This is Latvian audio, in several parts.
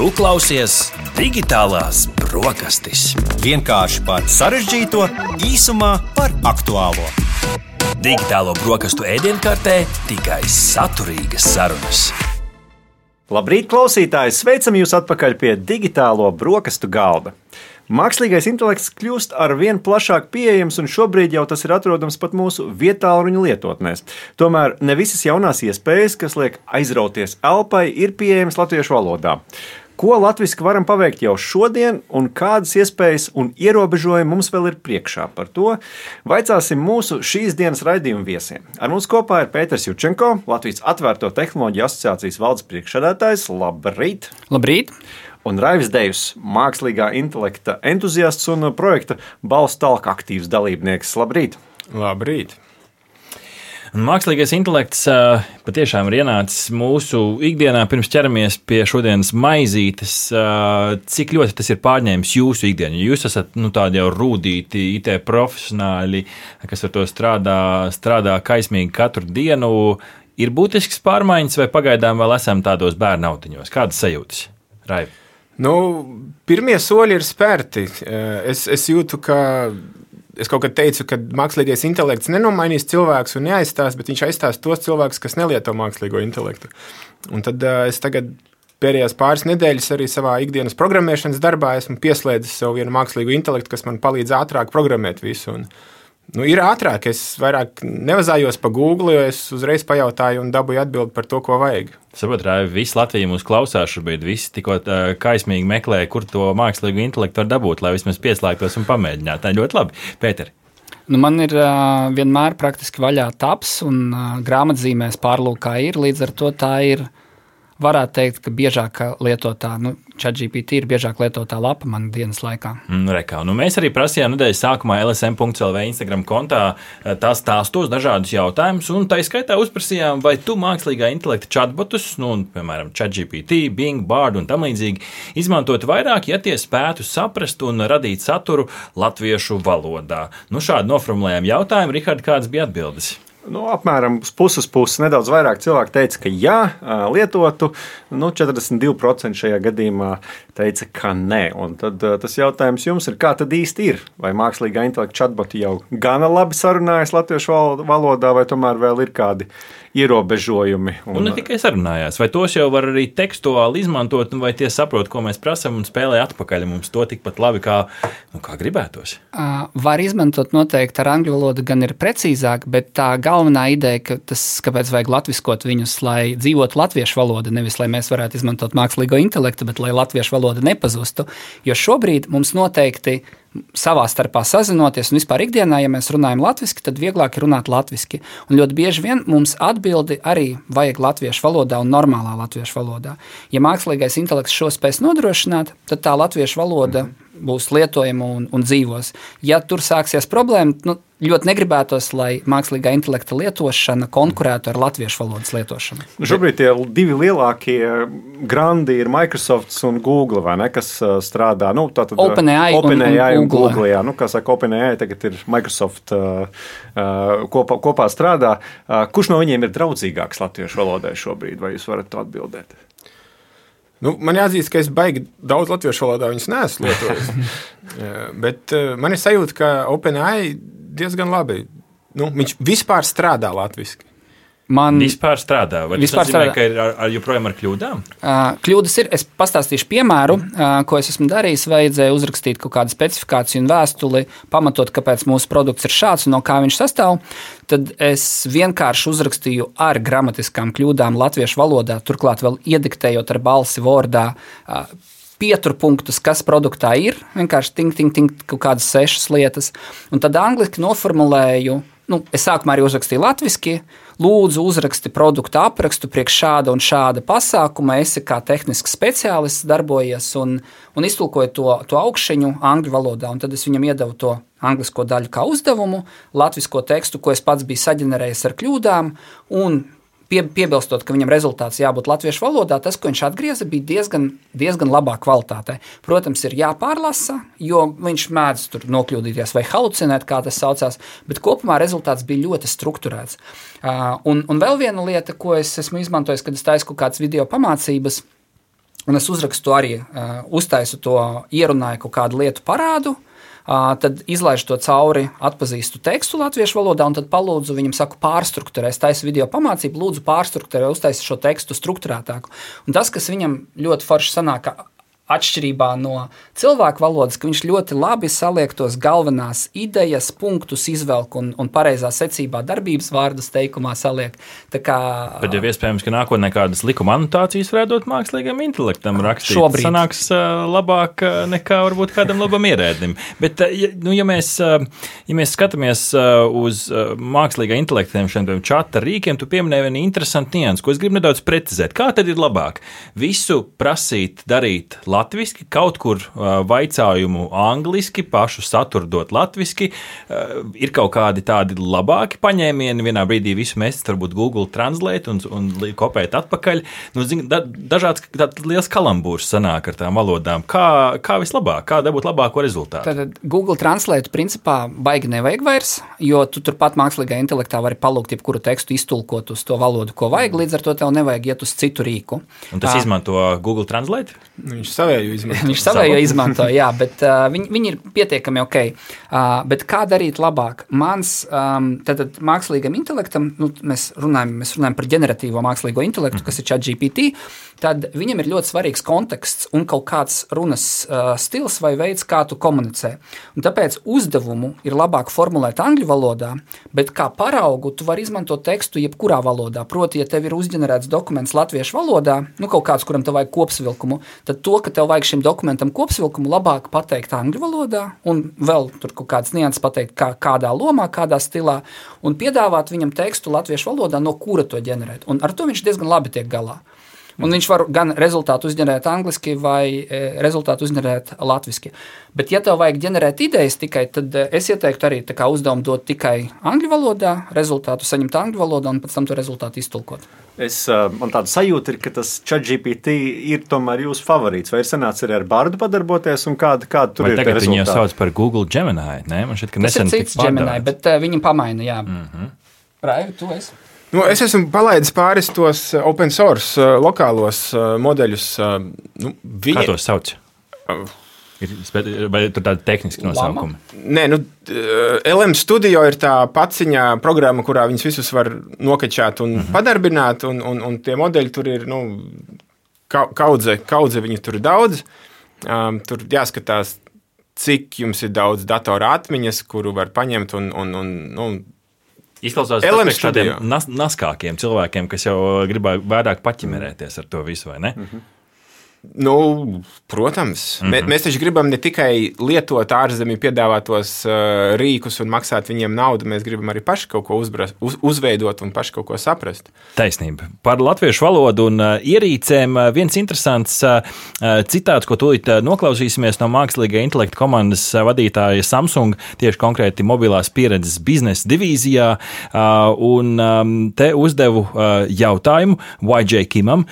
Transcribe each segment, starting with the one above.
Tu klausies digitālās brokastis. Vienkārši par sarežģīto, īsumā par aktuālo. Digitālo brokastu ēdienkartē tikai saturīgas sarunas. Labrīt, klausītāji! Sveicam jūs atpakaļ pie digitālo brokastu galda. Mākslīgais intelekts kļūst ar vien plašāk pieejams, un šobrīd jau tas ir atrodams pat mūsu vietāluņa lietotnēs. Tomēr ne visas jaunās iespējas, kas liek aizrauties elpai, ir pieejamas latviešu valodā. Ko latviešu varam paveikt jau šodien, un kādas iespējas un ierobežojumi mums vēl ir priekšā? Par to vaicāsim mūsu šīs dienas raidījuma viesiem. Ar mums kopā ir Pēters Jučenko, Latvijas Atvērto tehnoloģiju asociācijas valdes priekšsēdētājs. Labrīt! Labrīt! un Raivis Dejs, mākslīgā intelekta entuziasts un projekta balss talka aktīvs dalībnieks. Labrīt! Labrīt! Un mākslīgais intelekts uh, patiešām ir ienācis mūsu ikdienā, pirms ķeramies pie šodienas maizītes. Uh, cik ļoti tas ir pārņēmis jūsu ikdienu? Jūs esat nu, tādi jau rūtīti IT profesionāļi, kas ar to strādā, strādā kaismīgi katru dienu. Ir būtisks pārmaiņas, vai pagaidām vēl esam tādos bērnu autiņos? Kādas sajūtas? Raivi. Nu, pirmie soļi ir spērti. Es, es jūtu, ka es kaut kad teicu, ka mākslīgais intelekts nenomainīs cilvēkus un neaizstās, bet viņš aizstās tos cilvēkus, kas nelieto mākslīgo intelektu. Un tad uh, es tagad pēdējās pāris nedēļas arī savā ikdienas programmēšanas darbā esmu pieslēdzis sev vienu mākslīgo intelektu, kas man palīdz ātrāk programmēt visu. Un, Nu, ir ātrāk, es vairāk nevazājos pa Google, jo es uzreiz pajautāju un dabūju atbildi par to, ko vajag. Saprotu, Rāvi, visi Latvija mūs klausās šobrīd, visi tikko kaismīgi meklē, kur to mākslīgo intelektu var dabūt, lai vismaz pieslēgtos un pamēģinātu. Tā ļoti labi. Pēteri. Nu, man ir uh, vienmēr praktiski vaļā taps, un uh, grāmatzīmēs pārlūkā ir. Līdz ar to tā ir varētu teikt, ka biežāk lietotā, nu, ChatGPT ir biežāk lietotā lapa man dienas laikā. Mm, rekā. nu, mēs arī prasījām nedēļas sākumā LSM.CLV Instagram kontā eh, tās stāstos dažādus jautājumus, un tā izskaitā uzprasījām, vai tu mākslīgā intelekta chatbotus, nu, piemēram, ChatGPT, Bing, Bard un tam līdzīgi, izmantot vairāk, ja tie spētu saprast un radīt saturu latviešu valodā. Nu, šādi noformulējām jautājumu, Rihards, kādas bija atbildes? Nu, apmēram puses puses, nedaudz vairāk cilvēku teica, ka jā, lietotu. Nu, 42% šajā gadījumā teica, ka nē. Un tad tas jautājums jums ir, kā tad īsti ir? Vai mākslīgā intelekta chatboti jau gana labi sarunājas latviešu valodā, vai tomēr vēl ir kādi ierobežojumi. Un, un ne tikai sarunājās, vai tos jau var arī tekstuāli izmantot, vai tie saprot, ko mēs prasām un spēlē atpakaļ mums to tikpat labi, kā, nu, kā gribētos. Var izmantot noteikti ar angļu valodu, gan ir precīzāk, bet tā galvenā ideja, ka tas, kāpēc vajag latviskot viņus, lai dzīvotu latviešu valoda, nevis lai mēs varētu izmantot mākslīgo intelektu, bet lai latviešu valoda nepazustu. Jo šobrīd mums noteikti savā starpā sazinoties, un vispār ikdienā, ja mēs runājam latviešu, tad vieglāk ir runāt latviešu. Un ļoti bieži vien mums atbildi arī vajag latviešu valodā un normālā latviešu valodā. Ja mākslīgais intelekts šo spēs nodrošināt, tad tā latviešu valoda būs lietojama un, un dzīvos. Ja tur sāksies problēma, nu, ļoti negribētos, lai mākslīgā intelekta lietošana konkurētu ar latviešu valodas lietošanu. Nu, šobrīd tie divi lielākie grandi ir Microsoft un Google, ne, kas strādā nu, OpenAI Open un, un, un Google. Jā, nu, kā saka, OpenAI tagad ir Microsoft uh, kopā, kopā strādā. Uh, kurš no viņiem ir draudzīgāks latviešu valodai šobrīd, vai jūs varat to atbildēt? Nu, man jāatzīst, ka es baigi daudz latviešu valodā viņas neesmu lietojis. Bet uh, man ir sajūta, ka OpenAI diezgan labi. Nu, viņš vispār strādā latviešu. Man vispār strādā. Vai vispār tas nozīmē, strādā. ka ir ar, ar joprojām ar kļūdām? Uh, kļūdas ir. Es pastāstīšu piemēru, uh, ko es esmu darījis. Vajadzēja uzrakstīt kaut kādu specifikāciju un vēstuli, pamatot, kāpēc mūsu produkts ir šāds un no kā viņš sastāv. Tad es vienkārši uzrakstīju ar gramatiskām kļūdām latviešu valodā, turklāt vēl iediktējot ar balsi Wordā. Uh, pieturpunktus, kas produktā ir. Vienkārši ting, ting, ting, kaut kādas sešas lietas. Un tad angliski noformulēju nu, es sākumā arī uzrakstīju latviešu, lūdzu, uzraksti produktu aprakstu priekš šāda un šāda pasākuma. Es kā tehnisks speciālists darbojies un, un iztulkoju to, to augšņu angļu valodā. Tad es viņam iedavu to anglisko daļu kā uzdevumu, latviešu tekstu, ko es pats biju saģenerējis ar kļūdām. Un pie, piebilstot, ka viņam rezultāts jābūt latviešu valodā, tas, ko viņš atgrieza, bija diezgan, diezgan labā kvalitātē. Protams, ir jāpārlasa, jo viņš mēdz tur nokļūdīties vai halucinēt, kā tas saucās, bet kopumā rezultāts bija ļoti strukturēts. Un, un vēl viena lieta, ko es esmu izmantojis, kad es taisu kaut kādas video pamācības, un es uzrakstu arī, uztaisu to ierunāju kaut kādu lietu parādu. Uh, tad izlaižu to cauri, atpazīstu tekstu latviešu valodā, un tad palūdzu viņam, saku, pārstruktūrēt. Es taisu video pamācību, lūdzu, pārstruktūrēt, uztaisīt šo tekstu struktūrētāku. Un tas, kas viņam ļoti forši sanāk, atšķirībā no cilvēku valodas, ka viņš ļoti labi saliek tos galvenās idejas, punktus, izvelk un, un pareizā secībā darbības vārdus teikumā saliek. Kā, Bet jau iespējams, ka nākotnē kādas likuma anotācijas varētu dot mākslīgam intelektam rakstīt. Šobrīd. Sanāks labāk nekā varbūt kādam labam ierēdnim. Bet, nu, ja, mēs, ja mēs skatāmies uz mākslīgā intelektiem, šiem čata rīkiem, tu pieminēji vienu interesantu niansu, ko es gribu nedaudz precizēt. Kā tad ir labāk? Visu prasīt darīt labi latviešu, kaut kur vaicājumu angliski, pašu saturu dot latviešu. Ir kaut kādi tādi labāki paņēmieni. Vienā brīdī visu mēs varbūt Google Translate un, un kopēt atpakaļ. Nu, zin, da, dažāds liels kalambūrs sanāk ar tām valodām. Kā, kā vislabāk, kā dabūt labāko rezultātu? Tad Google Translate principā baigi nevajag vairs, jo tu turpat mākslīgā intelektā vari palūgt jebkuru tekstu iztulkot uz to valodu, ko vajag. Līdz ar to tev nevajag iet uz citu rīku. Un tas izmanto Google Translate? Viņš savēju izmanto. Viņš savējo izmanto, jā, bet uh, viņi, viņi ir pietiekami ok. Uh, bet kā darīt labāk? Mans, um, tad, tad mākslīgam intelektam, nu, mēs, runājam, mēs runājam par ģeneratīvo mākslīgo intelektu, kas ir ChatGPT. Tad viņam ir ļoti svarīgs konteksts un kaut kāds runas uh, stils vai veids, kā tu komunicē. Un tāpēc uzdevumu ir labāk formulēt angļu valodā, bet kā paraugu tu vari izmantot tekstu jebkurā valodā. Proti, ja tev ir uzģenerēts dokuments latviešu valodā, nu kaut kāds, kuram tev vajag kopsavilkumu, tad to, ka tev vajag šim dokumentam kopsavilkumu, labāk pateikt angļu valodā un vēl tur kaut kāds nianses pateikt, kā, kādā lomā, kādā stilā, un piedāvāt viņam tekstu latviešu valodā, no kura to ģenerēt. Un ar to viņš diezgan labi tiek galā. Un viņš var gan rezultātu uzģenerēt angliski, vai e, rezultātu uzģenerēt latviešu. Bet, ja tev vajag ģenerēt idejas tikai, tad e, es ieteiktu arī uzdevumu dot tikai angļu valodā, rezultātu saņemt angļu valodā un pēc tam to rezultātu iztulkot. Es, man tāda sajūta ir, ka tas ChatGPT ir tomēr jūsu favorīts. Vai ir sanācis arī ar Bārdu padarboties, un kāda, kāda tur vai ir? Tagad viņi jau sauc par Google Gemini. Ne? Man šķiet, ka nesen tas ir cits Gemini, bet uh, viņi pamaina. Jā, mm -hmm. Raivi, tu esi. Nu, es esmu palaidis pāris tos open source lokālos modeļus. Nu, viņi... Kā tos sauc? Ir, vai tur tāda tehniska nosaukuma? Nē, nu, LM Studio ir tā paciņa programma, kurā viņus visus var nokačāt un mm -hmm. padarbināt, un, un, un tie modeļi tur ir, nu, kaudze, kaudze viņu tur ir daudz. Um, tur jāskatās, cik jums ir daudz datora atmiņas, kuru var paņemt un, un, un nu, Izklausās pēc tādiem nas, naskākiem cilvēkiem, kas jau gribēja vairāk paķimerēties ar to visu, vai ne? Mm -hmm. Nu, protams, mm -hmm. mēs taču gribam ne tikai lietot ārzemju piedāvātos uh, rīkus un maksāt viņiem naudu, mēs gribam arī paši kaut ko uzbrast, uz, uzveidot un paši kaut ko saprast. Taisnība. Par latviešu valodu un uh, ierīcēm uh, viens interesants uh, uh citāts, ko tūlīt uh, noklausīsimies no mākslīgā intelekta komandas vadītāja Samsung, tieši konkrēti mobilās pieredzes biznesa divīzijā, un um, te uzdevu jautājumu YJ Kimam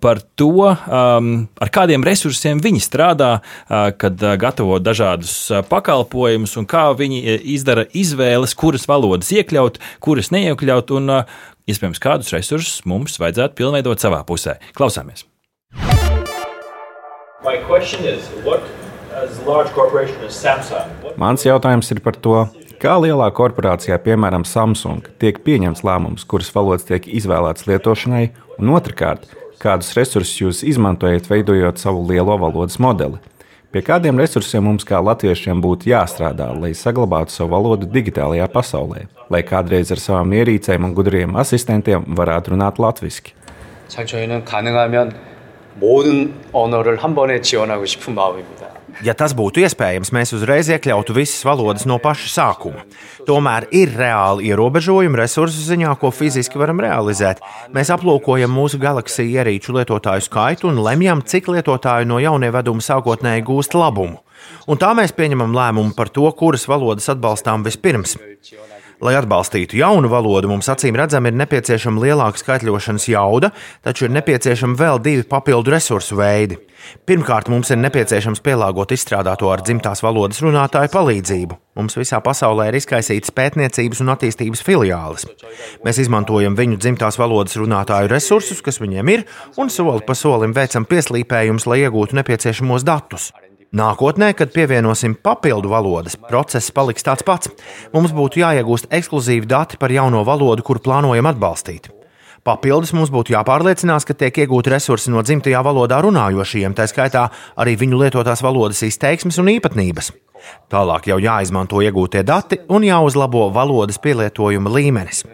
par to, um, ar kādiem resursiem viņi strādā, uh, kad uh, gatavo dažādus uh, pakalpojumus, un kā viņi izdara izvēles, kuras valodas iekļaut, kuras neiekļaut, un iespējams kādus resursus mums vajadzētu pilnveidot savā pusē. Klausāmies! Mans jautājums ir par to, kā lielā korporācijā, piemēram, Samsung, tiek pieņemts lēmums, kuras valodas tiek izvēlētas lietošanai, un otrkārt, Kādus resursus jūs izmantojat, veidojot savu lielo valodas modeli? Pie kādiem resursiem mums, kā latviešiem, būtu jāstrādā, lai saglabātu savu valodu digitālajā pasaulē, lai kādreiz ar savām ierīcēm un gudriem asistentiem varētu runāt latviešu? 저희는 가능하면 모든 언어를 한 번에 지원하고 싶은 마음입니다. Ja tas būtu iespējams, mēs uzreiz iekļautu visas valodas no paša sākuma. Tomēr ir reāli ierobežojumi resursu ziņā, ko fiziski varam realizēt. Mēs aplūkojam mūsu galaksiju ierīču lietotāju skaitu un lemjam, cik lietotāju no jaunieveduma sākotnēji gūst labumu. Un tā mēs pieņemam lēmumu par to, kuras valodas atbalstām vispirms. Lai atbalstītu jaunu valodu, mums acīm redzami ir nepieciešama lielāka skaitļošanas jauda, taču ir nepieciešami vēl divi papildu resursu veidi. Pirmkārt, mums ir nepieciešams pielāgot izstrādāto ar dzimtās valodas runātāju palīdzību. Mums visā pasaulē ir izkaisītas pētniecības un attīstības filiāles. Mēs izmantojam viņu dzimtās valodas runātāju resursus, kas viņiem ir, un soli pa solim veicam pieslīpējumus, lai iegūtu nepieciešamos datus. Nākotnē, kad pievienosim papildu valodas, process paliks tāds pats. Mums būtu jāiegūst ekskluzīvi dati par jauno valodu, kuru plānojam atbalstīt. Papildus mums būtu jāpārliecinās, ka tiek iegūti resursi no dzimtajā valodā runājošiem, tā skaitā arī viņu lietotās valodas izteiksmes un īpatnības. Tālāk jau jāizmanto iegūtie dati un jāuzlabo valodas pielietojuma līmenis.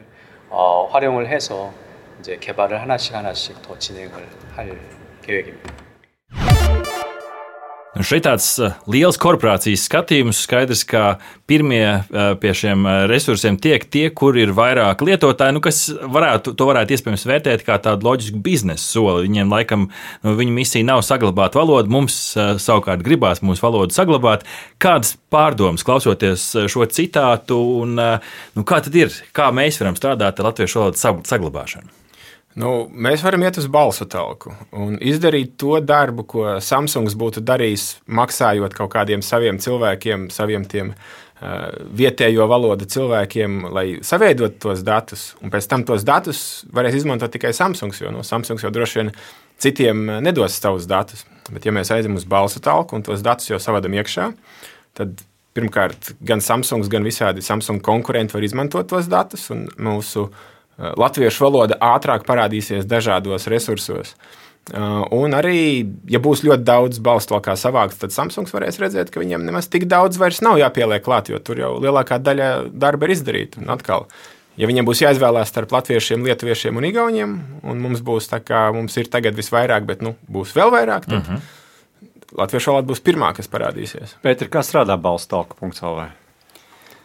어, 활용을 해서 이제 개발을 하나씩 하나씩 더 진행을 할 계획입니다. Nu, šeit tāds uh, liels korporācijas skatījums. Skaidrs, ka pirmie uh, pie šiem uh, resursiem tiek tie, kur ir vairāk lietotāji, nu, kas varētu, to varētu iespējams vērtēt kā tādu loģisku biznesa soli. Viņiem laikam nu, viņa misija nav saglabāt valodu, mums savukārt gribās mūsu valodu saglabāt. Kādas pārdomas klausoties šo citātu, un nu, kā tad ir, kā mēs varam strādāt ar latviešu valodas saglabāšanu? Nu, mēs varam iet uz balsu telku un izdarīt to darbu, ko Samsungs būtu darījis, maksājot kaut kādiem saviem cilvēkiem, saviem tiem uh, vietējo valodu cilvēkiem, lai saviedotu tos datus. Un pēc tam tos datus varēs izmantot tikai Samsungs, jo no Samsungs jau droši vien citiem nedos savus datus. Bet, ja mēs aizjām uz balsu telku un tos datus jau savādam iekšā, tad pirmkārt gan Samsungs, gan visādi Samsung konkurenti var izmantot tos datus un mūsu Eh, latviešu valoda ātrāk parādīsies dažādos resursos. Uh, un arī, ja būs ļoti daudz balstu kā savākts, tad Samsungs varēs redzēt, ka viņiem nemaz tik daudz vairs nav jāpieliek klāt, jo tur jau lielākā daļa darba ir izdarīta. Un atkal, ja viņiem būs jāizvēlās starp latviešiem, lietuviešiem un igauniem, un mums būs tā kā mums ir tagad visvairāk, bet nu, būs vēl vairāk, tad uh -huh. latviešu valoda būs pirmā, kas parādīsies. Pēc tam, kā strādā balstu talka.lv?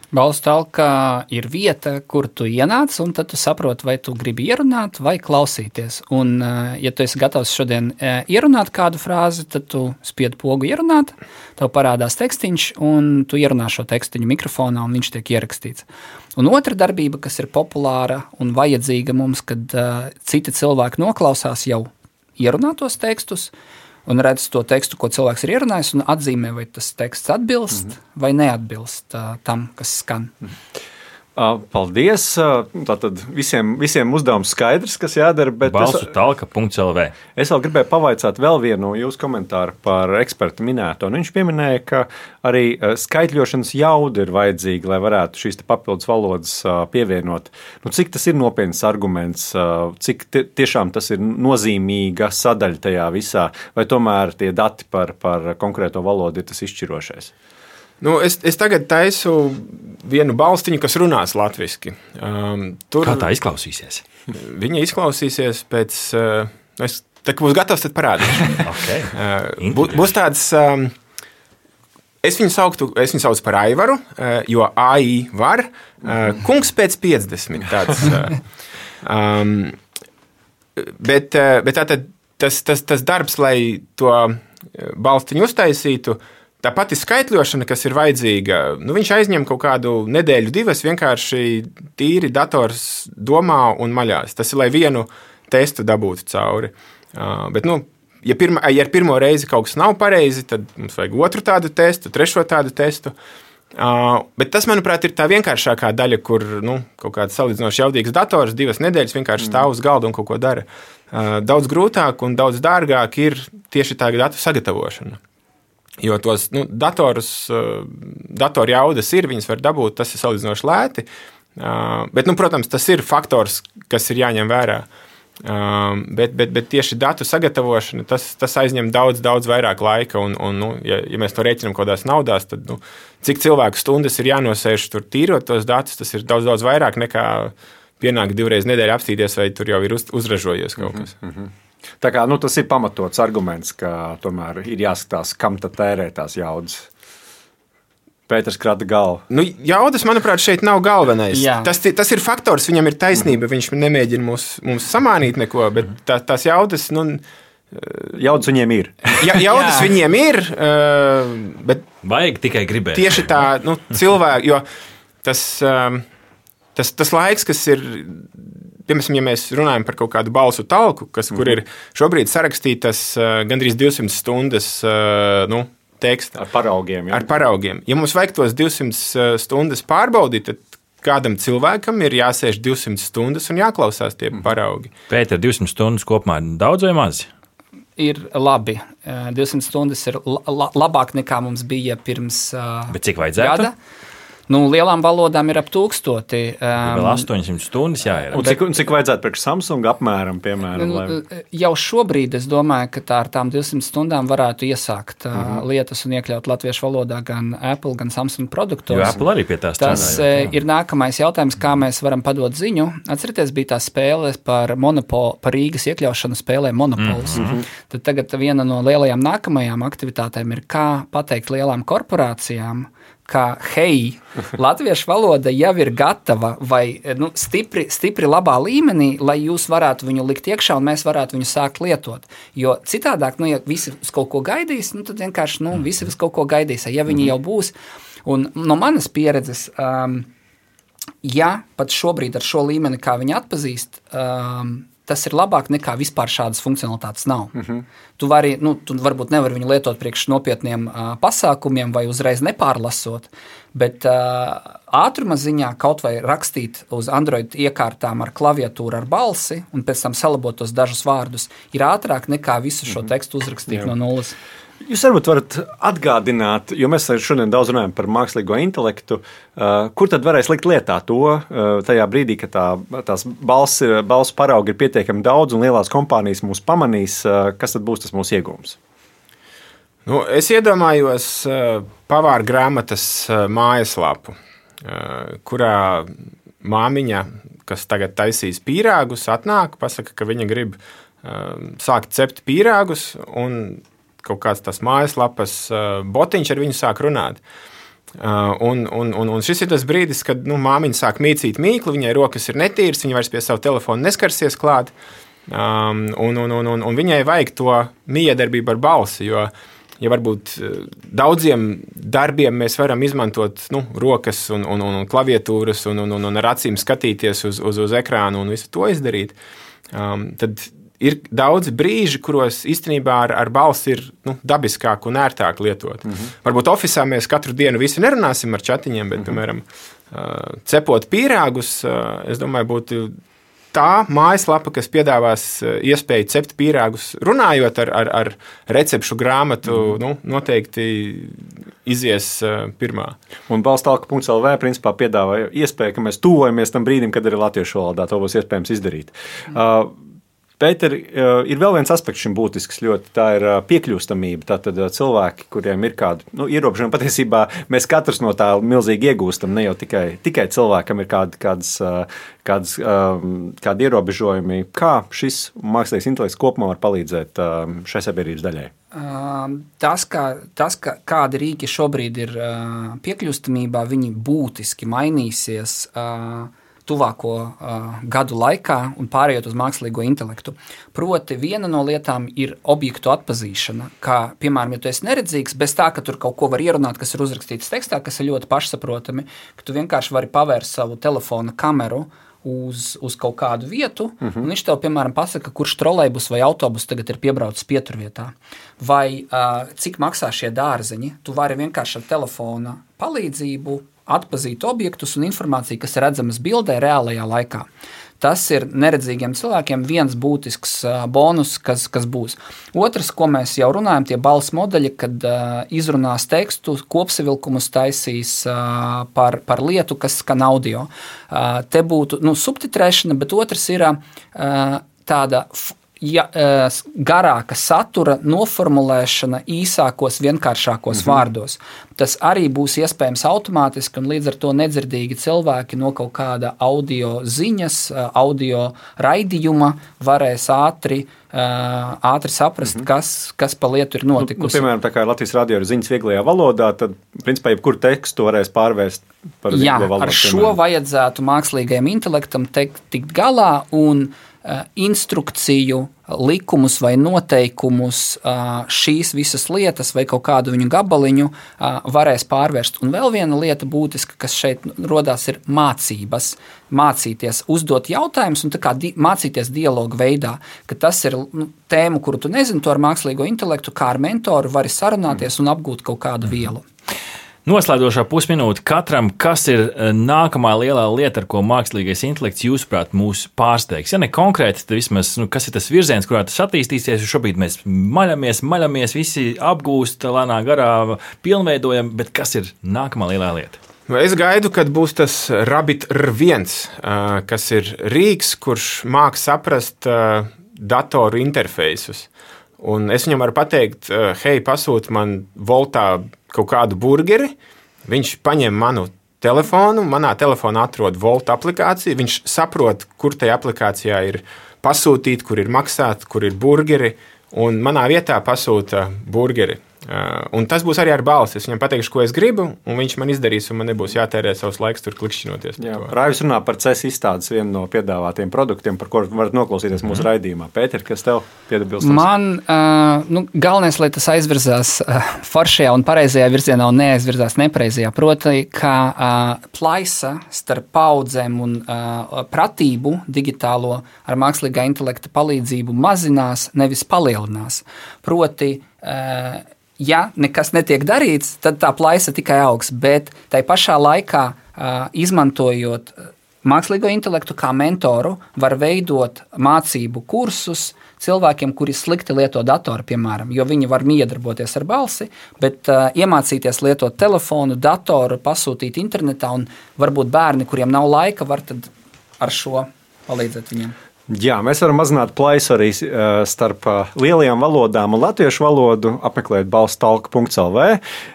Balsts talkā ir vieta, kur tu ienāc, un tad tu saproti, vai tu gribi ierunāt vai klausīties. Un, eh, ja tu esi gatavs šodien eh, ierunāt kādu frāzi, tad tu spied pogu ierunāt, tev parādās tekstiņš, un tu ierunā šo tekstiņu mikrofonā, un viņš tiek ierakstīts. Un otra darbība, kas ir populāra un vajadzīga mums, kad uh, citi cilvēki noklausās jau ierunātos tekstus, uh, un redz to tekstu, ko cilvēks ir ierunājis, un atzīmē, vai tas teksts atbilst mm -hmm. vai neatbilst uh, tam, kas skan. Mm -hmm. Paldies! Tātad visiem, visiem uzdevums skaidrs, kas jādara. Balsu talka.lv. Es vēl gribēju pavaicāt vēl vienu jūsu komentāru par ekspertu minēto. Nu, viņš pieminēja, ka arī skaitļošanas jauda ir vajadzīga, lai varētu šīs papildus valodas pievienot. Nu, cik tas ir nopietns arguments, cik tiešām tas ir nozīmīga sadaļa tajā visā, vai tomēr tie dati par, par konkrēto valodu ir tas izšķirošais? Nu, es, es tagad taisu vienu balstiņu, kas runās latviešu. Um, tur, Kā tā izklausīsies? Viņa izklausīsies pēc. Uh, es, tad, kad būs gatavs, tad parādīšu. okay. uh, būs, būs tāds. Um, es viņu, sauktu, es viņu saucu par Aivaru, uh, jo AI var. Uh, kungs pēc 50. Tāds, uh, um, bet uh, bet tātad, tas, tas, tas darbs, lai to balstiņu uztaisītu, uh, Tā pati skaitļošana, kas ir vajadzīga, nu, viņš aizņem kaut kādu nedēļu, divas vienkārši tīri dators domā un maļās. Tas ir, lai vienu testu dabūtu cauri. Uh, bet, nu, ja, pirma, ja ar pirmo reizi kaut kas nav pareizi, tad mums vajag otru tādu testu, trešo tādu testu. Uh, bet tas, manuprāt, ir tā vienkāršākā daļa, kur nu, kaut kāds salīdzinoši jaudīgs dators divas nedēļas vienkārši stāv uz galda un kaut ko dara. Uh, daudz grūtāk un daudz dārgāk ir tieši tā datu sagatavošana. Jo tos nu, datorus, eh, datoru jaudas ir, viņas var dabūt, tas ir salīdzinoši lēti. Eh, bet, nu, protams, tas ir faktors, kas ir jāņem vērā. Um, bet, bet, bet tieši datu sagatavošana tas, tas aizņem daudz, daudz vairāk laika. Un, un, nu, ja, ja mēs to rēķinām kaut kādās naudās, tad nu, cik cilvēku stundas ir jānosēž tur tīrot tos datus, tas ir daudz, daudz vairāk nekā pienākt divreiz nedēļā apstīties, vai tur jau ir uz, uzražojies kaut kas. Mm -hmm. Tā kā, nu, tas ir pamatots arguments, ka tomēr ir jāskatās, kam tad tērē tās jaudas. Pēters krata galvu. Nu, jaudas, manuprāt, šeit nav galvenais. Jā. Tas, tas ir faktors, viņam ir taisnība. Viņš nemēģina mums, mums samānīt neko, bet tā, tās jaudas. Nu, Jaudas viņiem ir. Ja, jaudas Jā. viņiem ir. Uh, Vajag tikai gribēt. Tieši tā, nu, cilvēki, jo tas. Um, tas, tas laiks, kas ir. Piemēram, ja mēs runājam par kaut kādu balsu talku, kas, kur ir šobrīd sarakstītas uh, gandrīz 200 stundas uh, nu, teksta. Ar paraugiem. Ar paraugiem. Ja mums vajag tos 200 stundas pārbaudīt, tad kādam cilvēkam ir jāsēž 200 stundas un jāklausās tie paraugi. Pēc 200 stundas kopumā ir daudz vai maz? Ir labi. 200 stundas ir la labāk nekā mums bija pirms Bet cik vajadzētu? gada. Nu, lielām valodām ir ap tūkstoti. Vēl 800 stundas jāir. Un cik, un cik vajadzētu priekš Samsung apmēram, piemēram? Lai... Nu, Jau šobrīd es domāju, ka tā ar tām 200 stundām varētu iesākt uh, Mhm. lietas un iekļaut latviešu valodā gan Apple, gan Samsung produktos. Jo Apple arī pie tā Tas strādā. eh, ir nākamais jautājums, kā mēs varam padot ziņu. Atcerieties, bija tā spēle par, monopol, par Rīgas iekļaušanu spēlē Monopols. Mm -hmm. Tad tagad viena no lielajām nākamajām aktivitātēm ir, kā pateikt lielām korporācijām, ka hei, latviešu valoda jau ir gatava vai nu, stipri, stipri labā līmenī, lai jūs varētu viņu likt iekšā un mēs varētu viņu sākt lietot. Jo citādāk, nu, ja visi uz kaut ko gaidīs, nu, tad vienkārši nu, visi uz kaut ko gaidīs. Ja viņi jau būs, un no manas pieredzes. Um, ja pat šobrīd ar šo līmeni, kā viņi atpazīst, um, tas ir labāk nekā vispār šādas funkcionalitātes nav. Mm -hmm. Tu vari, nu, tu varbūt nevari viņu lietot priekš nopietniem uh, pasākumiem vai uzreiz nepārlasot, bet uh, ātruma ziņā kaut vai rakstīt uz Android iekārtām ar klaviatūru, ar balsi un pēc tam salabot tos dažus vārdus, ir ātrāk nekā visu šo tekstu uzrakstīt Jā. no nulles. Jūs varbūt varat atgādināt, jo mēs šodien daudz runājam par mākslīgo intelektu, uh, kur tad varēs likt lietā to uh, tajā brīdī, kad tā, tās balss, balss paraugi ir pietiekami daudz un lielās kompānijas mūs pamanīs, uh, kas tad būs tas mūsu iegūms? Nu, es iedomājos pavāra grāmatas mājaslapu, kurā māmiņa, kas tagad taisīs pīrāgus, atnāk, pasaka, ka viņa grib sākt cept pīrāgus, un kaut kāds tas mājaslapas uh, botiņš ar viņu sāk runāt. Uh, un, un, un, un šis ir tas brīdis, kad nu, māmiņa sāk mīcīt mīklu, viņai rokas ir netīras, viņa vairs pie sava telefona neskarsies klāt. Um, un, un, un, un, un viņai vajag to miedarbību ar balsi. Jo, ja varbūt uh, daudziem darbiem mēs varam izmantot nu, rokas un, un, un klaviatūras un, un, un, un ar acīm skatīties uz, uz, uz ekrānu un visu to izdarīt, um, tad ir daudzi brīži, kuros īstenībā ar, ar balsi ir nu, dabiskāk un ērtāk lietot. Mm -hmm. Varbūt oficiālā mēs katru dienu visi nerunāsim ar chatiņiem, bet, mm -hmm. piemēram, uh, cepot pīrāgus, uh, es domāju, būtu tā mājaslapa, kas piedāvās iespēju cept pīrāgus, runājot ar, ar, ar recepšu grāmatu, mm. nu, noteikti izies pirmā. Un balstālka.lv principā piedāvā iespēju, ka mēs tuvojamies tam brīdim, kad arī latviešu valodā to būs iespējams izdarīt. Mm. Uh, Pēter, ir vēl viens aspekts šim būtisks, ļoti tā ir piekļūstamība. Tātad cilvēki, kuriem ir kādi nu, ierobežojumi, patiesībā mēs katrs no tā milzīgi iegūstam. Ne jau tikai, tikai cilvēkam ir kādi, kādas, kādas, kādi ierobežojumi. Kā šis mākslīgais intelekts kopumā var palīdzēt šai sabiedrības daļai? Tas, kā, tas ka, kādi rīki šobrīd ir piekļūstamībā, viņi būtiski mainīsies tuvāko uh, gadu laikā un pārējot uz mākslīgo intelektu. Proti, viena no lietām ir objektu atpazīšana. Kā, piemēram, ja tu esi neredzīgs, bez tā, ka tur kaut ko var ierunāt, kas ir uzrakstīts tekstā, kas ir ļoti pašsaprotami, ka tu vienkārši vari pavērst savu telefona kameru. Uz, uz kaut kādu vietu, uh -huh. un viņš tev, piemēram, pasaka, kurš trolejbus vai autobus tagad ir piebraucis pieturvietā. Vai uh, cik maksā šie dārziņi. Tu vari vienkārši ar telefona palīdzību atpazīt objektus un informāciju, kas ir redzamas bildē, reālajā laikā. Tas ir neredzīgiem cilvēkiem viens būtisks bonus, kas, kas būs. Otrs, ko mēs jau runājam, tie balss modeļi, kad uh, izrunās tekstu, kopsavilkumus taisīs uh, par, par lietu, kas skan audio. Uh, te būtu nu, subtitrēšana, bet otrs ir uh, tāda ja, garāka satura noformulēšana īsākos, vienkāršākos mm -hmm. vārdos. Tas arī būs iespējams automātiski, un līdz ar to nedzirdīgi cilvēki no kaut kāda audio ziņas, audio raidījuma varēs ātri. Ātri saprast, mm -hmm. kas, kas pa lietu ir notikusi. Nu, nu, piemēram, tā kā Latvijas radio ir ziņas vieglajā valodā, tad, principā, jebkuru tekstu varēs pārvērst par Jā, valodu. Ar šo piemēram. vajadzētu mākslīgajam intelektam tikt galā, un uh, instrukciju, likumus vai noteikumus, uh, šīs visas lietas vai kaut kādu viņu gabaliņu uh, varēs pārvērst. Un vēl viena lieta būtiska, kas šeit rodās, ir mācības. Mācīties, uzdot jautājumus un di mācīties dialogu veidā, ka tas ir nu, tēma, kuru tu nezini, to ar mākslīgo intelektu, kā ar mentoru vari sarunāties un apgūt kaut kādu vielu. Noslēdzošā pusminūte katram, kas ir e, nākamā lielā lieta, ar ko mākslīgais intelekts, jūsuprāt, mūs pārsteigs? Ja ne konkrēti, tad vismaz nu, kas ir tas virziens, kurā tas attīstīsies. Šobrīd mēs maļamies, maļamies, visi apgūst lēnā garā, pilnveidojam, bet kas ir nākamā lielā lieta? Es gaidu, kad būs tas Rabbit R1, kas ir rīks, kurš māks saprast datoru interfeisus. Un es viņam varu pateikt, hei, pasūti man voltā kaut kādu burgeri, viņš paņem manu telefonu, manā telefonā atrod Volt aplikāciju, viņš saprot, kur tajā aplikācijā ir pasūtīt, kur ir maksāt, kur ir burgeri, un manā vietā pasūta burgeri. Uh, un tas būs arī ar balsi. Es viņam pateikšu, ko es gribu, un viņš man izdarīs, un man nebūs jātērē savs laiks tur klikšķinoties. Raivis runā par CES izstādes vienu no piedāvātiem produktiem, par kuriem varat noklausīties mūsu mm. raidījumā. Pēter, kas tev piebilst? Man uh, nu, galvenais, lai tas aizvirzās uh, foršajā un pareizajā virzienā un neaizvirzās nepareizajā. Proti, ka uh, plaisa starp paudzēm un uh, pratību digitālo ar mākslīgā intelekta palīdzību mazinās, nevis palielinās. Proti, uh, ja nekas netiek darīts, tad tā plaisa tikai augs. Bet tai pašā laikā, izmantojot mākslīgo intelektu kā mentoru, var veidot mācību kursus cilvēkiem, kuri slikti lieto datoru, piemēram, jo viņi var miedarboties ar balsi, bet uh, iemācīties lietot telefonu, datoru, pasūtīt internetā, un varbūt bērni, kuriem nav laika, var ar šo palīdzēt viņiem. Jā, mēs varam mazināt plaisu arī starp lielajām valodām un latviešu valodu, apmeklēt balstalka.lv.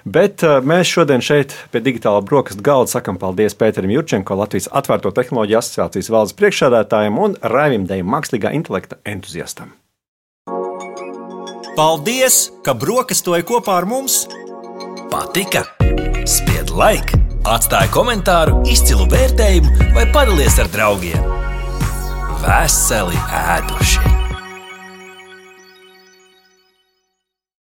Bet mēs šodien šeit pie digitāla brokastu galda sakam paldies Pēterim Jurčenko, Latvijas Atvērto tehnoloģiju asociācijas valdes priekšsēdētājiem un Raivim Dejam, mākslīgā intelekta entuziastam. Paldies, ka brokastoji kopā ar mums! Patika! Spied laiku, atstāja komentāru, izcilu vērtējumu vai padalies ar draugiem! Veseli ēduši.